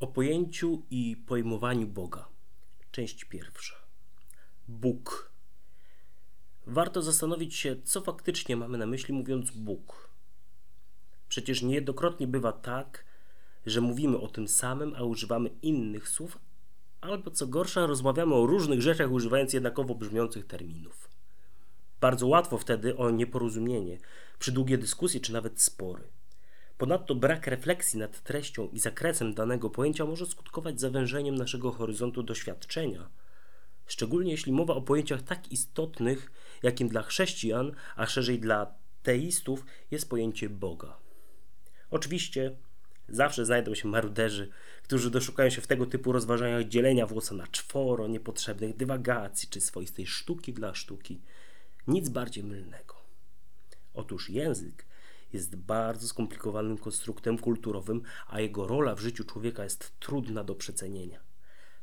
O pojęciu i pojmowaniu Boga. Część pierwsza. Bóg. Warto zastanowić się, co faktycznie mamy na myśli mówiąc Bóg. Przecież niejednokrotnie bywa tak, że mówimy o tym samym, a używamy innych słów, albo co gorsza, rozmawiamy o różnych rzeczach, używając jednakowo brzmiących terminów. Bardzo łatwo wtedy o nieporozumienie, przy długie dyskusje czy nawet spory. Ponadto brak refleksji nad treścią i zakresem danego pojęcia może skutkować zawężeniem naszego horyzontu doświadczenia, szczególnie jeśli mowa o pojęciach tak istotnych, jakim dla chrześcijan, a szerzej dla teistów jest pojęcie Boga. Oczywiście zawsze znajdą się maruderzy, którzy doszukają się w tego typu rozważaniach dzielenia włosa na czworo, niepotrzebnych dywagacji czy swoistej sztuki dla sztuki. Nic bardziej mylnego. Otóż język jest bardzo skomplikowanym konstruktem kulturowym, a jego rola w życiu człowieka jest trudna do przecenienia.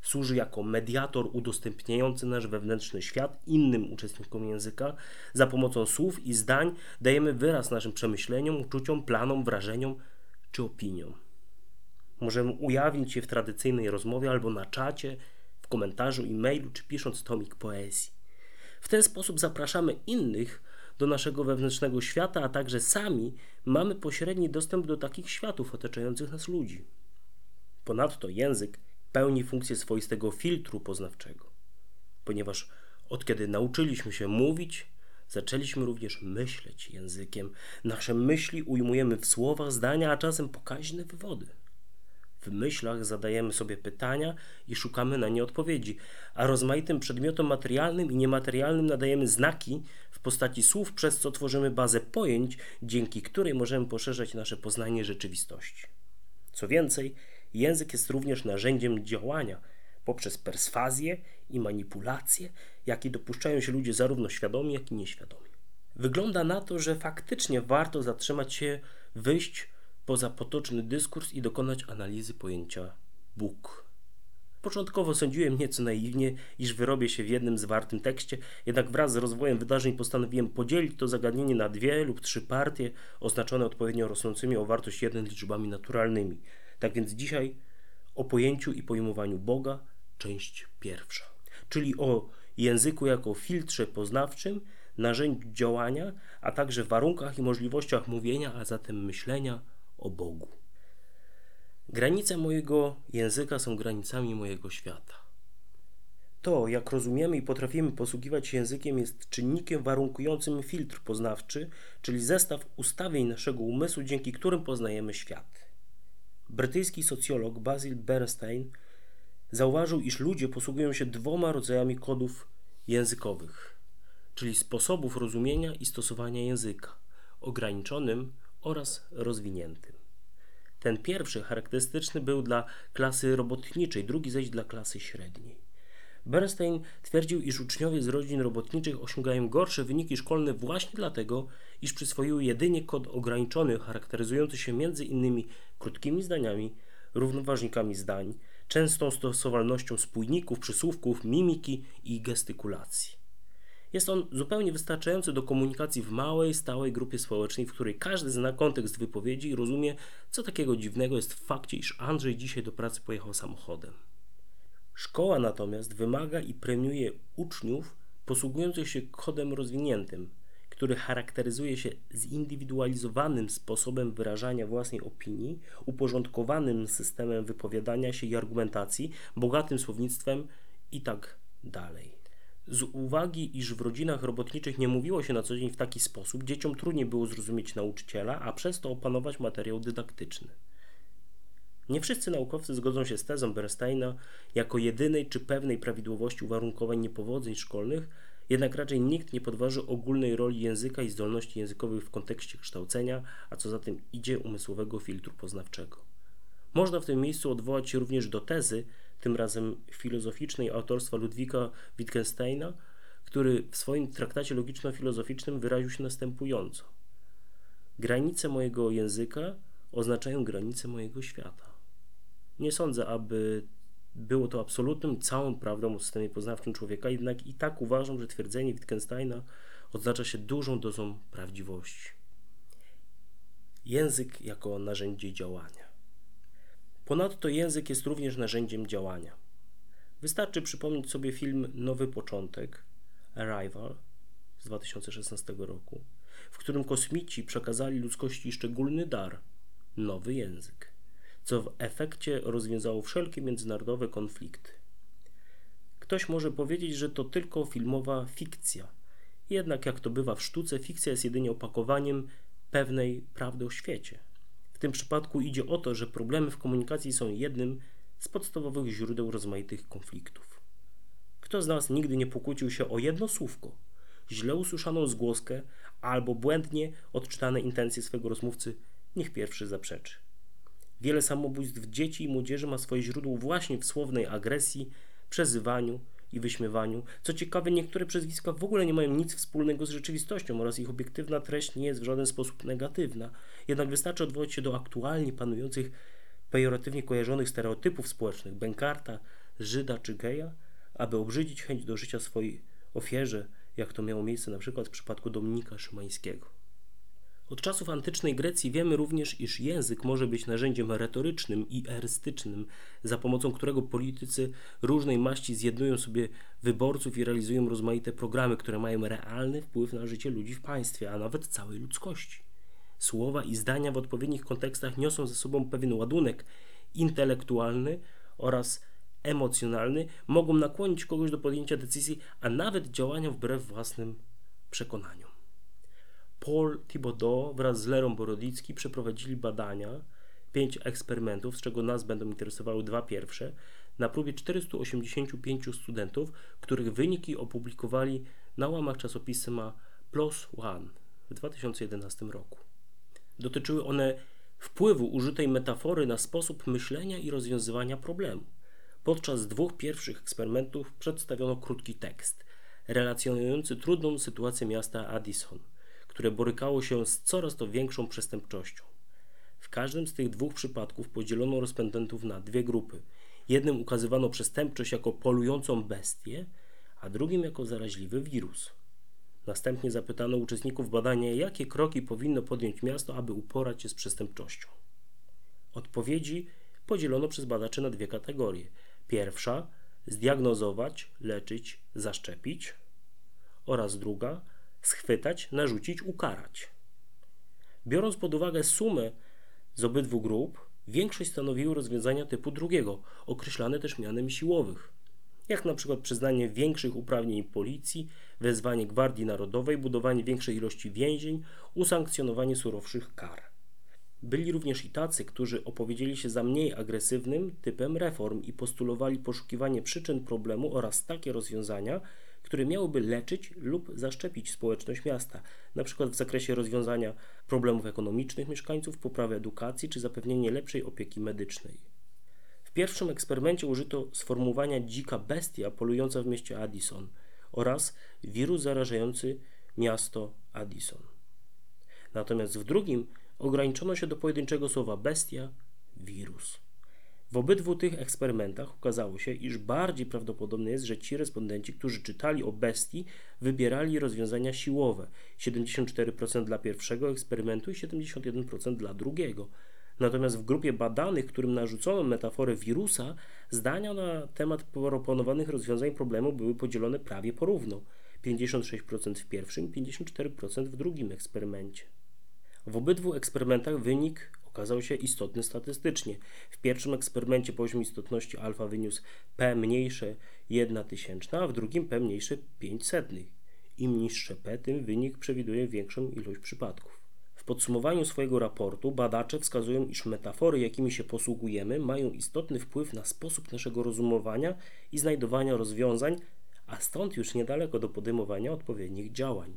Służy jako mediator udostępniający nasz wewnętrzny świat innym uczestnikom języka. Za pomocą słów i zdań dajemy wyraz naszym przemyśleniom, uczuciom, planom, wrażeniom czy opiniom. Możemy ujawnić je w tradycyjnej rozmowie albo na czacie, w komentarzu, e-mailu czy pisząc tomik poezji. W ten sposób zapraszamy innych do naszego wewnętrznego świata, a także sami mamy pośredni dostęp do takich światów otaczających nas ludzi. Ponadto język pełni funkcję swoistego filtru poznawczego, ponieważ od kiedy nauczyliśmy się mówić, zaczęliśmy również myśleć językiem. Nasze myśli ujmujemy w słowach, zdania, a czasem pokaźne wywody. W myślach zadajemy sobie pytania i szukamy na nie odpowiedzi, a rozmaitym przedmiotom materialnym i niematerialnym nadajemy znaki w postaci słów, przez co tworzymy bazę pojęć, dzięki której możemy poszerzać nasze poznanie rzeczywistości. Co więcej, język jest również narzędziem działania poprzez perswazję i manipulację, jakie dopuszczają się ludzie zarówno świadomi, jak i nieświadomi. Wygląda na to, że faktycznie warto zatrzymać się, wyjść poza potoczny dyskurs i dokonać analizy pojęcia Bóg. Początkowo sądziłem nieco naiwnie, iż wyrobię się w jednym zwartym tekście, jednak wraz z rozwojem wydarzeń postanowiłem podzielić to zagadnienie na dwie lub trzy partie, oznaczone odpowiednio rosnącymi o wartość jeden liczbami naturalnymi. Tak więc dzisiaj o pojęciu i pojmowaniu Boga, część pierwsza, czyli o języku jako filtrze poznawczym, narzędziu działania, a także warunkach i możliwościach mówienia, a zatem myślenia o Bogu. Granice mojego języka są granicami mojego świata. To, jak rozumiemy i potrafimy posługiwać się językiem, jest czynnikiem warunkującym filtr poznawczy, czyli zestaw ustawień naszego umysłu, dzięki którym poznajemy świat. Brytyjski socjolog Basil Bernstein zauważył, iż ludzie posługują się dwoma rodzajami kodów językowych, czyli sposobów rozumienia i stosowania języka ograniczonym oraz rozwiniętym. Ten pierwszy charakterystyczny był dla klasy robotniczej, drugi zaś dla klasy średniej. Bernstein twierdził, iż uczniowie z rodzin robotniczych osiągają gorsze wyniki szkolne właśnie dlatego, iż przyswoiły jedynie kod ograniczony, charakteryzujący się między innymi krótkimi zdaniami, równoważnikami zdań, częstą stosowalnością spójników, przysłówków, mimiki i gestykulacji. Jest on zupełnie wystarczający do komunikacji w małej, stałej grupie społecznej, w której każdy zna kontekst wypowiedzi i rozumie, co takiego dziwnego jest w fakcie, iż Andrzej dzisiaj do pracy pojechał samochodem. Szkoła natomiast wymaga i premiuje uczniów posługujących się kodem rozwiniętym, który charakteryzuje się zindywidualizowanym sposobem wyrażania własnej opinii, uporządkowanym systemem wypowiadania się i argumentacji, bogatym słownictwem itd. Tak z uwagi, iż w rodzinach robotniczych nie mówiło się na co dzień w taki sposób, dzieciom trudniej było zrozumieć nauczyciela, a przez to opanować materiał dydaktyczny. Nie wszyscy naukowcy zgodzą się z tezą Bernsteina jako jedynej czy pewnej prawidłowości uwarunkowań niepowodzeń szkolnych, jednak raczej nikt nie podważy ogólnej roli języka i zdolności językowych w kontekście kształcenia, a co za tym idzie umysłowego filtru poznawczego. Można w tym miejscu odwołać się również do tezy, tym razem filozoficznej autorstwa Ludwika Wittgensteina, który w swoim traktacie logiczno-filozoficznym wyraził się następująco. Granice mojego języka oznaczają granice mojego świata. Nie sądzę, aby było to absolutnym całą prawdą o systemie poznawczym człowieka, jednak i tak uważam, że twierdzenie Wittgensteina oznacza się dużą dozą prawdziwości. Język jako narzędzie działania. Ponadto język jest również narzędziem działania. Wystarczy przypomnieć sobie film Nowy Początek, Arrival z 2016 roku, w którym kosmici przekazali ludzkości szczególny dar nowy język, co w efekcie rozwiązało wszelkie międzynarodowe konflikty. Ktoś może powiedzieć, że to tylko filmowa fikcja. Jednak, jak to bywa w sztuce, fikcja jest jedynie opakowaniem pewnej prawdy o świecie. Tym przypadku idzie o to, że problemy w komunikacji są jednym z podstawowych źródeł rozmaitych konfliktów. Kto z nas nigdy nie pokłócił się o jedno słówko, źle usłyszaną zgłoskę albo błędnie odczytane intencje swego rozmówcy, niech pierwszy zaprzeczy. Wiele samobójstw dzieci i młodzieży ma swoje źródło właśnie w słownej agresji, przezywaniu i wyśmiewaniu. Co ciekawe, niektóre przezwiska w ogóle nie mają nic wspólnego z rzeczywistością oraz ich obiektywna treść nie jest w żaden sposób negatywna. Jednak wystarczy odwołać się do aktualnie panujących, pejoratywnie kojarzonych stereotypów społecznych Benkarta, Żyda czy geja, aby obrzydzić chęć do życia swojej ofierze, jak to miało miejsce na przykład w przypadku Dominika Szymańskiego. Od czasów antycznej Grecji wiemy również, iż język może być narzędziem retorycznym i erystycznym, za pomocą którego politycy różnej maści zjednują sobie wyborców i realizują rozmaite programy, które mają realny wpływ na życie ludzi w państwie, a nawet całej ludzkości. Słowa i zdania w odpowiednich kontekstach niosą ze sobą pewien ładunek intelektualny oraz emocjonalny, mogą nakłonić kogoś do podjęcia decyzji, a nawet działania wbrew własnym przekonaniom. Paul Thibodeau wraz z Lerą Borodicki przeprowadzili badania, pięć eksperymentów, z czego nas będą interesowały dwa pierwsze, na próbie 485 studentów, których wyniki opublikowali na łamach czasopisma PLOS ONE w 2011 roku. Dotyczyły one wpływu użytej metafory na sposób myślenia i rozwiązywania problemu. Podczas dwóch pierwszych eksperymentów przedstawiono krótki tekst relacjonujący trudną sytuację miasta Addison – które borykało się z coraz to większą przestępczością. W każdym z tych dwóch przypadków podzielono respondentów na dwie grupy. Jednym ukazywano przestępczość jako polującą bestię, a drugim jako zaraźliwy wirus. Następnie zapytano uczestników badania, jakie kroki powinno podjąć miasto, aby uporać się z przestępczością. Odpowiedzi podzielono przez badaczy na dwie kategorie. Pierwsza zdiagnozować, leczyć, zaszczepić oraz druga schwytać, narzucić, ukarać. Biorąc pod uwagę sumę z obydwu grup, większość stanowiły rozwiązania typu drugiego, określane też mianem siłowych, jak na przykład przyznanie większych uprawnień policji, wezwanie Gwardii Narodowej, budowanie większej ilości więzień, usankcjonowanie surowszych kar. Byli również i tacy, którzy opowiedzieli się za mniej agresywnym typem reform i postulowali poszukiwanie przyczyn problemu oraz takie rozwiązania, które miałyby leczyć lub zaszczepić społeczność miasta, np. w zakresie rozwiązania problemów ekonomicznych mieszkańców, poprawy edukacji czy zapewnienie lepszej opieki medycznej. W pierwszym eksperymencie użyto sformułowania dzika bestia polująca w mieście Addison oraz wirus zarażający miasto Addison. Natomiast w drugim ograniczono się do pojedynczego słowa bestia, wirus. W obydwu tych eksperymentach okazało się, iż bardziej prawdopodobne jest, że ci respondenci, którzy czytali o bestii, wybierali rozwiązania siłowe 74% dla pierwszego eksperymentu i 71% dla drugiego. Natomiast w grupie badanych, którym narzucono metaforę wirusa, zdania na temat proponowanych rozwiązań problemu były podzielone prawie porówno 56% w pierwszym, 54% w drugim eksperymencie. W obydwu eksperymentach wynik okazał się istotny statystycznie. W pierwszym eksperymencie poziom istotności alfa wyniósł p mniejsze 1 tysięczna, a w drugim p mniejsze 5 setnych. Im niższe p, tym wynik przewiduje większą ilość przypadków. W podsumowaniu swojego raportu badacze wskazują, iż metafory, jakimi się posługujemy, mają istotny wpływ na sposób naszego rozumowania i znajdowania rozwiązań, a stąd już niedaleko do podejmowania odpowiednich działań.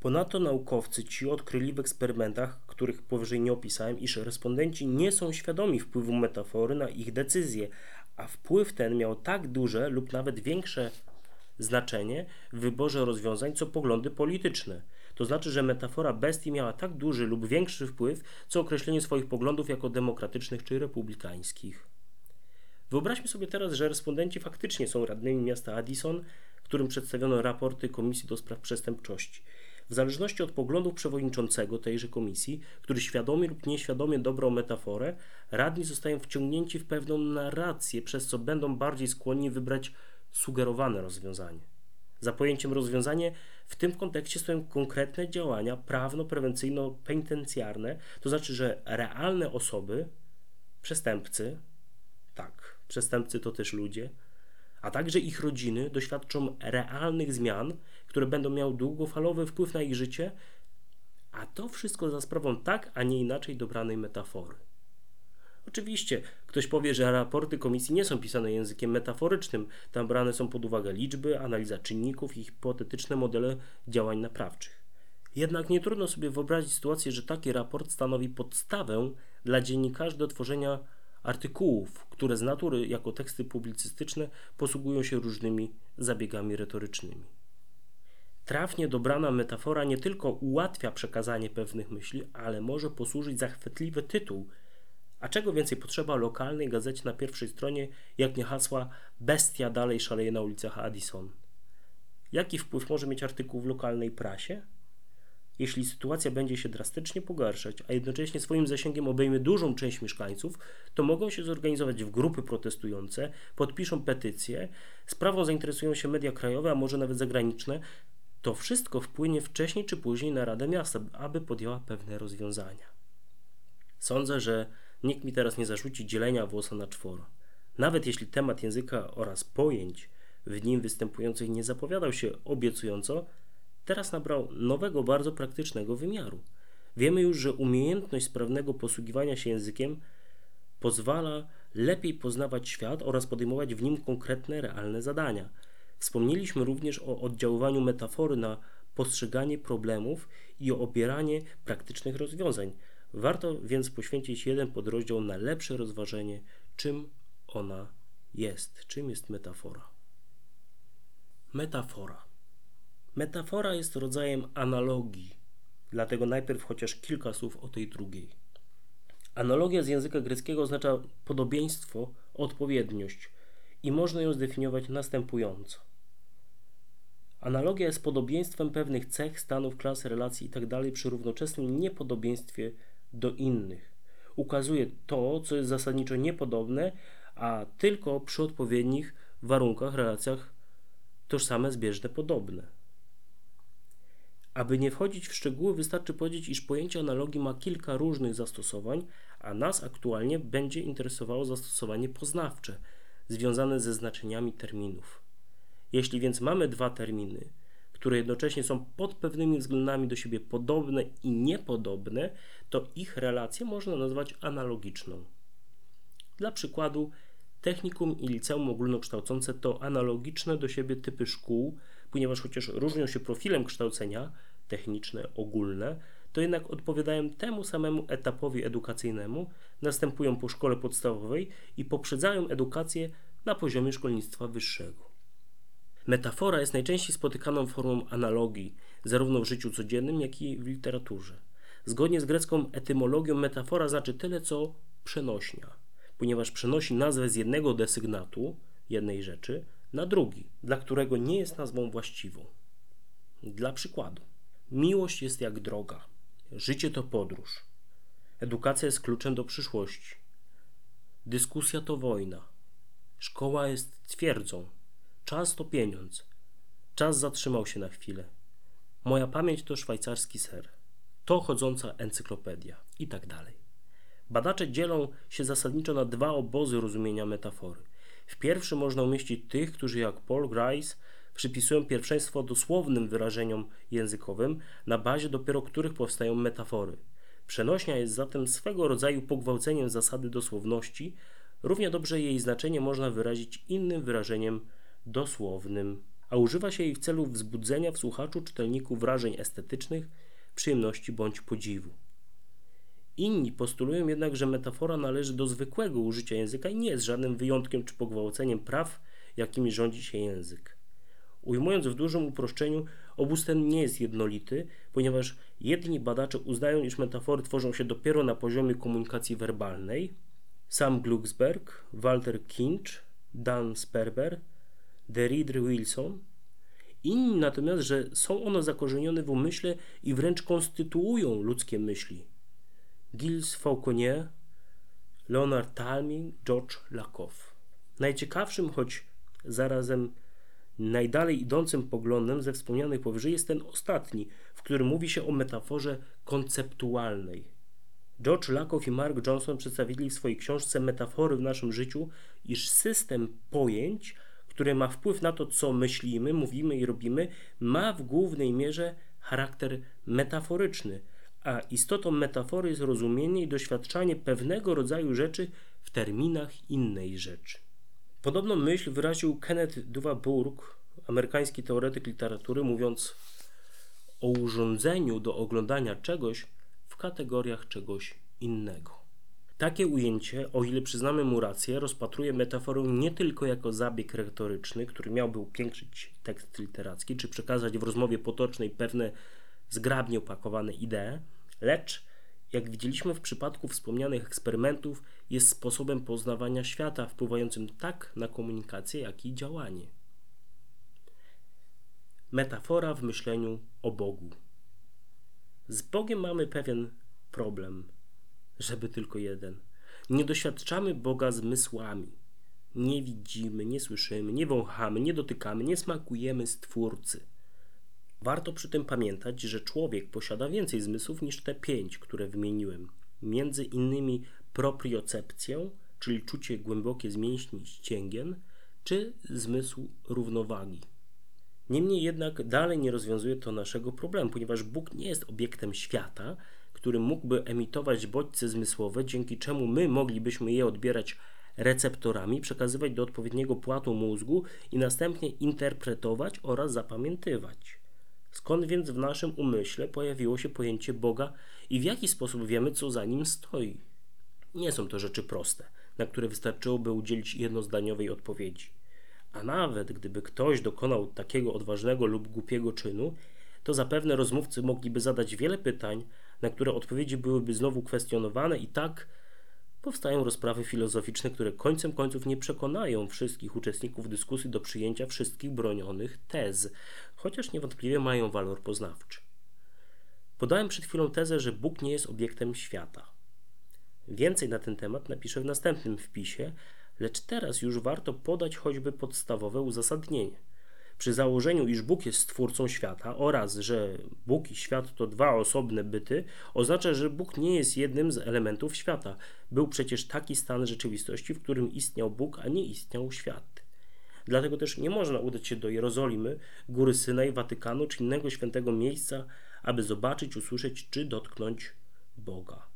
Ponadto naukowcy ci odkryli w eksperymentach, których powyżej nie opisałem, iż respondenci nie są świadomi wpływu metafory na ich decyzje, a wpływ ten miał tak duże lub nawet większe znaczenie w wyborze rozwiązań, co poglądy polityczne. To znaczy, że metafora bestii miała tak duży lub większy wpływ, co określenie swoich poglądów jako demokratycznych czy republikańskich. Wyobraźmy sobie teraz, że respondenci faktycznie są radnymi miasta Addison, którym przedstawiono raporty Komisji do Spraw Przestępczości. W zależności od poglądów przewodniczącego tejże komisji, który świadomie lub nieświadomie dobrał metaforę, radni zostają wciągnięci w pewną narrację, przez co będą bardziej skłonni wybrać sugerowane rozwiązanie. Za pojęciem rozwiązanie w tym kontekście stoją konkretne działania prawno-prewencyjno-penitencjarne, to znaczy, że realne osoby, przestępcy, tak, przestępcy to też ludzie, a także ich rodziny doświadczą realnych zmian, które będą miały długofalowy wpływ na ich życie, a to wszystko za sprawą tak, a nie inaczej dobranej metafory. Oczywiście, ktoś powie, że raporty komisji nie są pisane językiem metaforycznym, tam brane są pod uwagę liczby, analiza czynników i hipotetyczne modele działań naprawczych. Jednak nie trudno sobie wyobrazić sytuację, że taki raport stanowi podstawę dla dziennikarzy do tworzenia artykułów, które z natury jako teksty publicystyczne posługują się różnymi zabiegami retorycznymi. Trafnie dobrana metafora nie tylko ułatwia przekazanie pewnych myśli, ale może posłużyć za chwytliwy tytuł. A czego więcej potrzeba lokalnej gazecie na pierwszej stronie, jak nie hasła Bestia dalej szaleje na ulicach Addison? Jaki wpływ może mieć artykuł w lokalnej prasie? Jeśli sytuacja będzie się drastycznie pogarszać, a jednocześnie swoim zasięgiem obejmie dużą część mieszkańców, to mogą się zorganizować w grupy protestujące, podpiszą petycje, sprawą zainteresują się media krajowe, a może nawet zagraniczne. To wszystko wpłynie wcześniej czy później na Radę Miasta, aby podjęła pewne rozwiązania. Sądzę, że nikt mi teraz nie zarzuci dzielenia włosa na czworo. Nawet jeśli temat języka oraz pojęć w nim występujących nie zapowiadał się obiecująco, teraz nabrał nowego, bardzo praktycznego wymiaru. Wiemy już, że umiejętność sprawnego posługiwania się językiem pozwala lepiej poznawać świat oraz podejmować w nim konkretne, realne zadania. Wspomnieliśmy również o oddziaływaniu metafory na postrzeganie problemów i o obieranie praktycznych rozwiązań. Warto więc poświęcić jeden podrozdział na lepsze rozważenie, czym ona jest, czym jest metafora. Metafora. Metafora jest rodzajem analogii, dlatego najpierw chociaż kilka słów o tej drugiej. Analogia z języka greckiego oznacza podobieństwo, odpowiedniość i można ją zdefiniować następująco. Analogia jest podobieństwem pewnych cech, stanów, klas, relacji itd. przy równoczesnym niepodobieństwie do innych. Ukazuje to, co jest zasadniczo niepodobne, a tylko przy odpowiednich warunkach, relacjach tożsame, zbieżne, podobne. Aby nie wchodzić w szczegóły, wystarczy powiedzieć, iż pojęcie analogii ma kilka różnych zastosowań, a nas aktualnie będzie interesowało zastosowanie poznawcze, związane ze znaczeniami terminów. Jeśli więc mamy dwa terminy, które jednocześnie są pod pewnymi względami do siebie podobne i niepodobne, to ich relację można nazwać analogiczną. Dla przykładu, technikum i liceum ogólnokształcące to analogiczne do siebie typy szkół, ponieważ chociaż różnią się profilem kształcenia, techniczne, ogólne, to jednak odpowiadają temu samemu etapowi edukacyjnemu, następują po szkole podstawowej i poprzedzają edukację na poziomie szkolnictwa wyższego. Metafora jest najczęściej spotykaną formą analogii, zarówno w życiu codziennym, jak i w literaturze. Zgodnie z grecką etymologią metafora znaczy tyle co przenośnia, ponieważ przenosi nazwę z jednego desygnatu, jednej rzeczy, na drugi, dla którego nie jest nazwą właściwą. Dla przykładu, miłość jest jak droga, życie to podróż, edukacja jest kluczem do przyszłości, dyskusja to wojna, szkoła jest twierdzą, czas to pieniądz, czas zatrzymał się na chwilę, moja pamięć to szwajcarski ser, to chodząca encyklopedia. I tak dalej. Badacze dzielą się zasadniczo na dwa obozy rozumienia metafory – w pierwszym można umieścić tych, którzy jak Paul Grice przypisują pierwszeństwo dosłownym wyrażeniom językowym, na bazie dopiero których powstają metafory. Przenośnia jest zatem swego rodzaju pogwałceniem zasady dosłowności, równie dobrze jej znaczenie można wyrazić innym wyrażeniem dosłownym, a używa się jej w celu wzbudzenia w słuchaczu czytelniku wrażeń estetycznych, przyjemności bądź podziwu. Inni postulują jednak, że metafora należy do zwykłego użycia języka i nie jest żadnym wyjątkiem czy pogwałceniem praw, jakimi rządzi się język. Ujmując w dużym uproszczeniu, obóz ten nie jest jednolity, ponieważ jedni badacze uznają, iż metafory tworzą się dopiero na poziomie komunikacji werbalnej. Sam Glucksberg, Walter Kinch, Dan Sperber, Deridre Wilson. Inni natomiast, że są one zakorzenione w umyśle i wręcz konstytuują ludzkie myśli. Gilles Fauconnier, Leonard Talming, George Lakoff. Najciekawszym, choć zarazem najdalej idącym poglądem ze wspomnianych powyżej jest ten ostatni, w którym mówi się o metaforze konceptualnej. George Lakoff i Mark Johnson przedstawili w swojej książce Metafory w naszym życiu, iż system pojęć, który ma wpływ na to, co myślimy, mówimy i robimy, ma w głównej mierze charakter metaforyczny, a istotą metafory jest rozumienie i doświadczanie pewnego rodzaju rzeczy w terminach innej rzeczy. Podobną myśl wyraził Kenneth Duva-Burg, amerykański teoretyk literatury, mówiąc o urządzeniu do oglądania czegoś w kategoriach czegoś innego. Takie ujęcie, o ile przyznamy mu rację, rozpatruje metaforę nie tylko jako zabieg retoryczny, który miałby upiększyć tekst literacki, czy przekazać w rozmowie potocznej pewne zgrabnie opakowane idee, lecz, jak widzieliśmy w przypadku wspomnianych eksperymentów, jest sposobem poznawania świata, wpływającym tak na komunikację, jak i działanie. Metafora w myśleniu o Bogu. Z Bogiem mamy pewien problem, żeby tylko jeden. Nie doświadczamy Boga zmysłami. Nie widzimy, nie słyszymy, nie wąchamy, nie dotykamy, nie smakujemy Stwórcy. Warto przy tym pamiętać, że człowiek posiada więcej zmysłów niż te pięć, które wymieniłem. Między innymi propriocepcję, czyli czucie głębokie z mięśni ścięgien, czy zmysł równowagi. Niemniej jednak dalej nie rozwiązuje to naszego problemu, ponieważ Bóg nie jest obiektem świata, który mógłby emitować bodźce zmysłowe, dzięki czemu my moglibyśmy je odbierać receptorami, przekazywać do odpowiedniego płatu mózgu i następnie interpretować oraz zapamiętywać. Skąd więc w naszym umyśle pojawiło się pojęcie Boga i w jaki sposób wiemy, co za nim stoi? Nie są to rzeczy proste, na które wystarczyłoby udzielić jednozdaniowej odpowiedzi. A nawet gdyby ktoś dokonał takiego odważnego lub głupiego czynu, to zapewne rozmówcy mogliby zadać wiele pytań, na które odpowiedzi byłyby znowu kwestionowane, i tak powstają rozprawy filozoficzne, które końcem końców nie przekonają wszystkich uczestników dyskusji do przyjęcia wszystkich bronionych tez, chociaż niewątpliwie mają walor poznawczy. Podałem przed chwilą tezę, że Bóg nie jest obiektem świata. Więcej na ten temat napiszę w następnym wpisie, lecz teraz już warto podać choćby podstawowe uzasadnienie. Przy założeniu, iż Bóg jest stwórcą świata oraz, że Bóg i świat to dwa osobne byty, oznacza, że Bóg nie jest jednym z elementów świata. Był przecież taki stan rzeczywistości, w którym istniał Bóg, a nie istniał świat. Dlatego też nie można udać się do Jerozolimy, Góry Synaj, Watykanu czy innego świętego miejsca, aby zobaczyć, usłyszeć czy dotknąć Boga.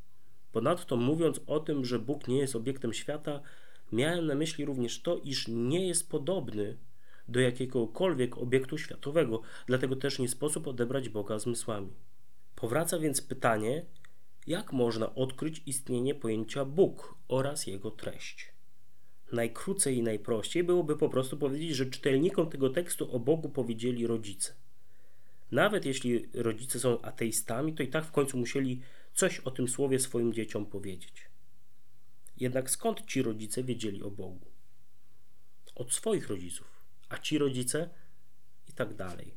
Ponadto mówiąc o tym, że Bóg nie jest obiektem świata, miałem na myśli również to, iż nie jest podobny do jakiegokolwiek obiektu światowego, dlatego też nie sposób odebrać Boga zmysłami. Powraca więc pytanie, jak można odkryć istnienie pojęcia Bóg oraz jego treść. Najkrócej i najprościej byłoby po prostu powiedzieć, że czytelnikom tego tekstu o Bogu powiedzieli rodzice. Nawet jeśli rodzice są ateistami, to i tak w końcu musieli coś o tym słowie swoim dzieciom powiedzieć. Jednak skąd ci rodzice wiedzieli o Bogu? Od swoich rodziców, a ci rodzice i tak dalej.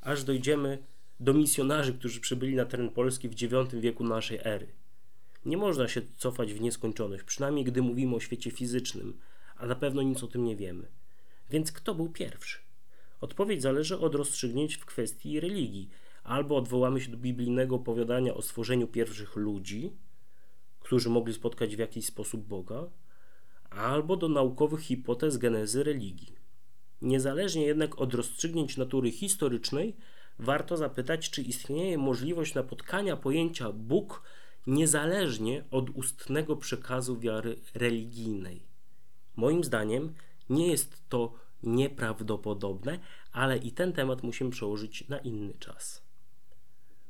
Aż dojdziemy do misjonarzy, którzy przybyli na teren Polski w IX wieku naszej ery. Nie można się cofać w nieskończoność, przynajmniej gdy mówimy o świecie fizycznym, a na pewno nic o tym nie wiemy. Więc kto był pierwszy? Odpowiedź zależy od rozstrzygnięć w kwestii religii. Albo odwołamy się do biblijnego opowiadania o stworzeniu pierwszych ludzi, którzy mogli spotkać w jakiś sposób Boga, albo do naukowych hipotez genezy religii. Niezależnie jednak od rozstrzygnięć natury historycznej, warto zapytać, czy istnieje możliwość napotkania pojęcia Bóg niezależnie od ustnego przekazu wiary religijnej. Moim zdaniem nie jest to nieprawdopodobne, ale i ten temat musimy przełożyć na inny czas.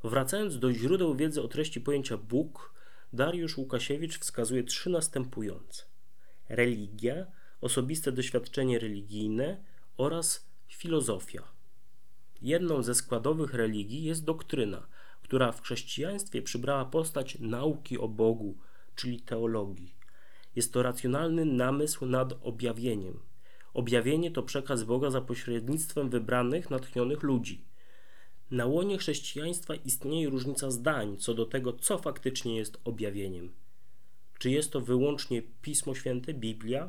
Wracając do źródeł wiedzy o treści pojęcia Bóg, Dariusz Łukasiewicz wskazuje trzy następujące: religia, osobiste doświadczenie religijne oraz filozofia. Jedną ze składowych religii jest doktryna, która w chrześcijaństwie przybrała postać nauki o Bogu, czyli teologii. Jest to racjonalny namysł nad objawieniem. Objawienie to przekaz Boga za pośrednictwem wybranych, natchnionych ludzi. Na łonie chrześcijaństwa istnieje różnica zdań co do tego, co faktycznie jest objawieniem. Czy jest to wyłącznie Pismo Święte, Biblia,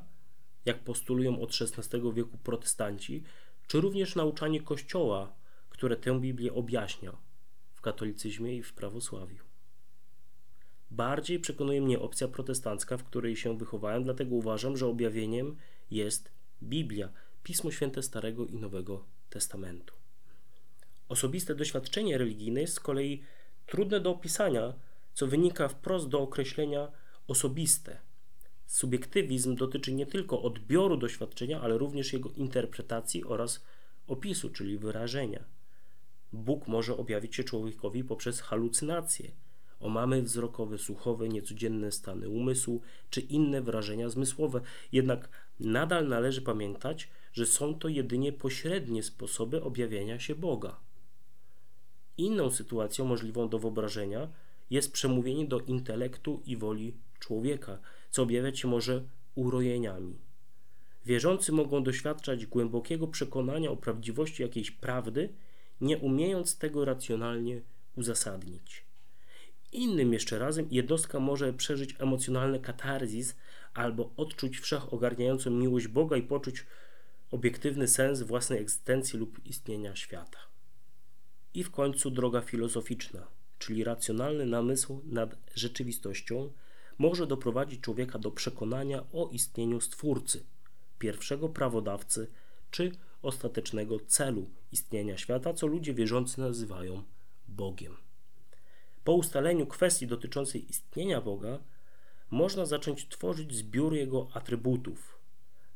jak postulują od XVI wieku protestanci, czy również nauczanie Kościoła, które tę Biblię objaśnia w katolicyzmie i w prawosławiu. Bardziej przekonuje mnie opcja protestancka, w której się wychowałem, dlatego uważam, że objawieniem jest Biblia, Pismo Święte Starego i Nowego Testamentu. Osobiste doświadczenie religijne jest z kolei trudne do opisania, co wynika wprost do określenia osobiste. Subiektywizm dotyczy nie tylko odbioru doświadczenia, ale również jego interpretacji oraz opisu, czyli wyrażenia. Bóg może objawić się człowiekowi poprzez halucynacje, omamy wzrokowe, słuchowe, niecodzienne stany umysłu czy inne wrażenia zmysłowe. Jednak nadal należy pamiętać, że są to jedynie pośrednie sposoby objawienia się Boga. Inną sytuacją możliwą do wyobrażenia jest przemówienie do intelektu i woli człowieka, co objawiać się może urojeniami. Wierzący mogą doświadczać głębokiego przekonania o prawdziwości jakiejś prawdy, nie umiejąc tego racjonalnie uzasadnić. Innym jeszcze razem jednostka może przeżyć emocjonalny katarzis albo odczuć wszechogarniającą miłość Boga i poczuć obiektywny sens własnej egzystencji lub istnienia świata. I w końcu droga filozoficzna, czyli racjonalny namysł nad rzeczywistością, może doprowadzić człowieka do przekonania o istnieniu Stwórcy, pierwszego prawodawcy czy ostatecznego celu istnienia świata, co ludzie wierzący nazywają Bogiem. Po ustaleniu kwestii dotyczącej istnienia Boga, można zacząć tworzyć zbiór jego atrybutów,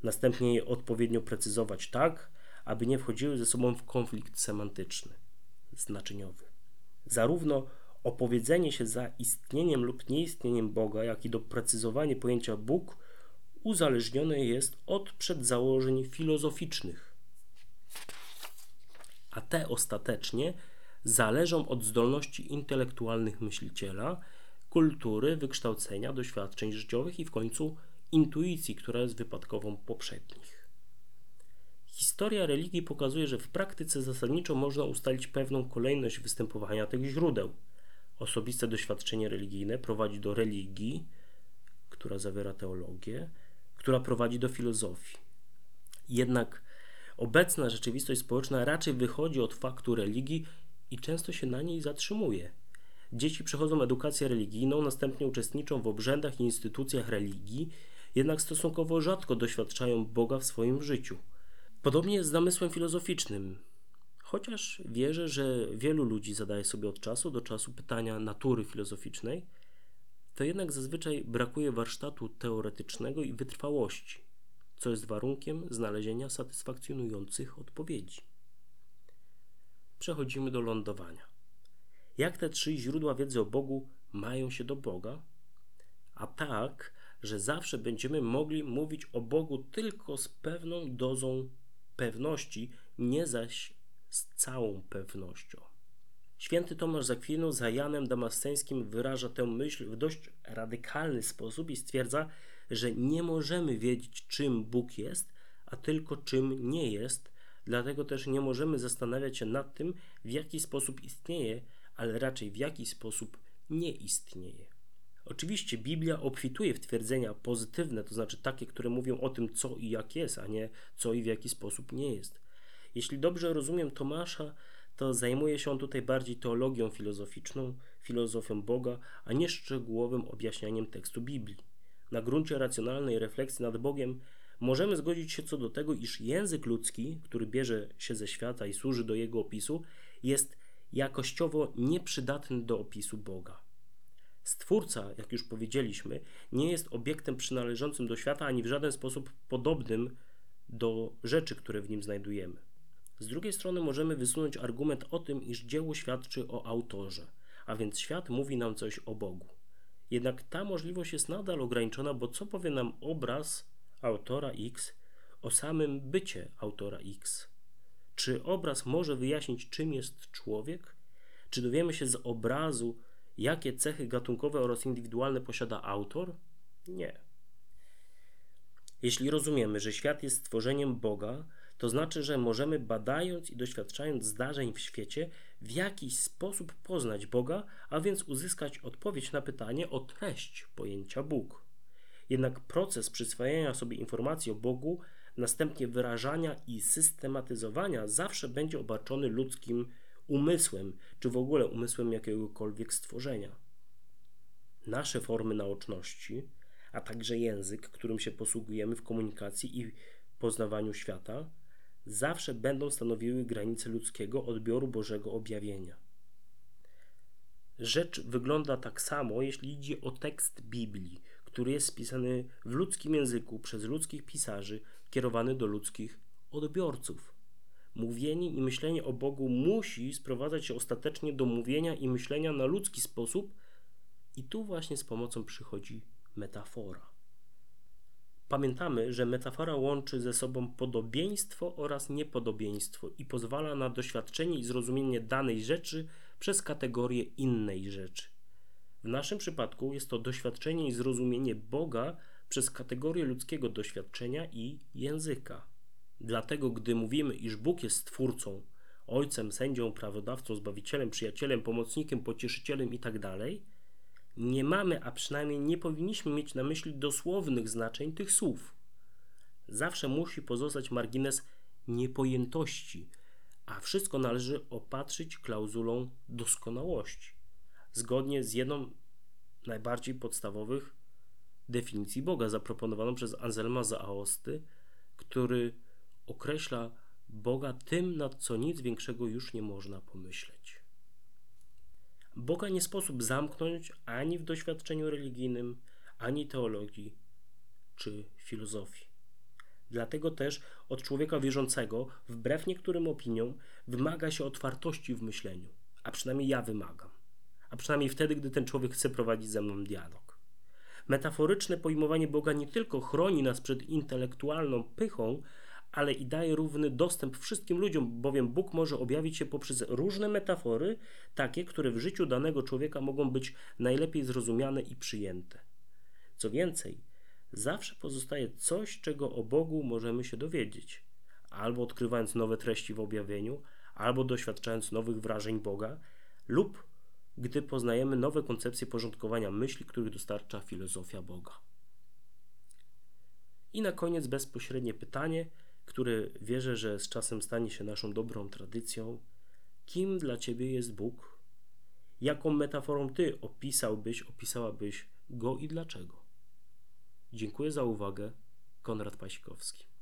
następnie je odpowiednio precyzować tak, aby nie wchodziły ze sobą w konflikt semantyczny, znaczeniowy. Zarówno opowiedzenie się za istnieniem lub nieistnieniem Boga, jak i doprecyzowanie pojęcia Bóg uzależnione jest od przedzałożeń filozoficznych, a te ostatecznie zależą od zdolności intelektualnych myśliciela, kultury, wykształcenia, doświadczeń życiowych i w końcu intuicji, która jest wypadkową poprzednich. Historia religii pokazuje, że w praktyce zasadniczo można ustalić pewną kolejność występowania tych źródeł. Osobiste doświadczenie religijne prowadzi do religii, która zawiera teologię, która prowadzi do filozofii. Jednak obecna rzeczywistość społeczna raczej wychodzi od faktu religii i często się na niej zatrzymuje. Dzieci przechodzą edukację religijną, następnie uczestniczą w obrzędach i instytucjach religii, jednak stosunkowo rzadko doświadczają Boga w swoim życiu. Podobnie jest z namysłem filozoficznym. Chociaż wierzę, że wielu ludzi zadaje sobie od czasu do czasu pytania natury filozoficznej, to jednak zazwyczaj brakuje warsztatu teoretycznego i wytrwałości, co jest warunkiem znalezienia satysfakcjonujących odpowiedzi przechodzimy do lądowania. Jak te trzy źródła wiedzy o Bogu mają się do Boga? A tak, że zawsze będziemy mogli mówić o Bogu tylko z pewną dozą pewności, nie zaś z całą pewnością. Święty Tomasz Zakwinu za Janem Damasceńskim wyraża tę myśl w dość radykalny sposób i stwierdza, że nie możemy wiedzieć, czym Bóg jest, a tylko czym nie jest, Dlatego też nie możemy zastanawiać się nad tym, w jaki sposób istnieje, ale raczej w jaki sposób nie istnieje. Oczywiście Biblia obfituje w twierdzenia pozytywne, to znaczy takie, które mówią o tym, co i jak jest, a nie co i w jaki sposób nie jest. Jeśli dobrze rozumiem Tomasza, to zajmuje się on tutaj bardziej teologią filozoficzną, filozofią Boga, a nie szczegółowym objaśnianiem tekstu Biblii. Na gruncie racjonalnej refleksji nad Bogiem Możemy zgodzić się co do tego, iż język ludzki, który bierze się ze świata i służy do jego opisu, jest jakościowo nieprzydatny do opisu Boga. Stwórca, jak już powiedzieliśmy, nie jest obiektem przynależącym do świata ani w żaden sposób podobnym do rzeczy, które w nim znajdujemy. Z drugiej strony możemy wysunąć argument o tym, iż dzieło świadczy o autorze, a więc świat mówi nam coś o Bogu. Jednak ta możliwość jest nadal ograniczona, bo co powie nam obraz autora X o samym bycie autora X. Czy obraz może wyjaśnić, czym jest człowiek? Czy dowiemy się z obrazu, jakie cechy gatunkowe oraz indywidualne posiada autor? Nie. Jeśli rozumiemy, że świat jest stworzeniem Boga, to znaczy, że możemy badając i doświadczając zdarzeń w świecie w jakiś sposób poznać Boga, a więc uzyskać odpowiedź na pytanie o treść pojęcia Bóg. Jednak proces przyswajania sobie informacji o Bogu, następnie wyrażania i systematyzowania zawsze będzie obarczony ludzkim umysłem, czy w ogóle umysłem jakiegokolwiek stworzenia. Nasze formy naoczności, a także język, którym się posługujemy w komunikacji i poznawaniu świata, zawsze będą stanowiły granice ludzkiego odbioru Bożego objawienia. Rzecz wygląda tak samo, jeśli idzie o tekst Biblii, który jest spisany w ludzkim języku przez ludzkich pisarzy, kierowany do ludzkich odbiorców. Mówienie i myślenie o Bogu musi sprowadzać się ostatecznie do mówienia i myślenia na ludzki sposób, i tu właśnie z pomocą przychodzi metafora. Pamiętamy, że metafora łączy ze sobą podobieństwo oraz niepodobieństwo i pozwala na doświadczenie i zrozumienie danej rzeczy przez kategorię innej rzeczy. W naszym przypadku jest to doświadczenie i zrozumienie Boga przez kategorię ludzkiego doświadczenia i języka. Dlatego, gdy mówimy, iż Bóg jest Stwórcą, Ojcem, sędzią, prawodawcą, zbawicielem, przyjacielem, pomocnikiem, pocieszycielem itd., tak nie mamy, a przynajmniej nie powinniśmy mieć na myśli dosłownych znaczeń tych słów. Zawsze musi pozostać margines niepojętości, a wszystko należy opatrzyć klauzulą doskonałości, zgodnie z jedną najbardziej podstawowych definicji Boga zaproponowaną przez Anselma z Aosty, który określa Boga tym, nad co nic większego już nie można pomyśleć. Boga nie sposób zamknąć ani w doświadczeniu religijnym, ani teologii czy filozofii. Dlatego też od człowieka wierzącego, wbrew niektórym opiniom, wymaga się otwartości w myśleniu, a przynajmniej ja wymagam. A przynajmniej wtedy, gdy ten człowiek chce prowadzić ze mną dialog. Metaforyczne pojmowanie Boga nie tylko chroni nas przed intelektualną pychą, ale i daje równy dostęp wszystkim ludziom, bowiem Bóg może objawić się poprzez różne metafory, takie, które w życiu danego człowieka mogą być najlepiej zrozumiane i przyjęte. Co więcej, zawsze pozostaje coś, czego o Bogu możemy się dowiedzieć, albo odkrywając nowe treści w objawieniu, albo doświadczając nowych wrażeń Boga, lub gdy poznajemy nowe koncepcje porządkowania myśli, których dostarcza filozofia Boga. I na koniec bezpośrednie pytanie, które wierzę, że z czasem stanie się naszą dobrą tradycją. Kim dla Ciebie jest Bóg? Jaką metaforą Ty opisałbyś, opisałabyś Go i dlaczego? Dziękuję za uwagę. Konrad Pasikowski.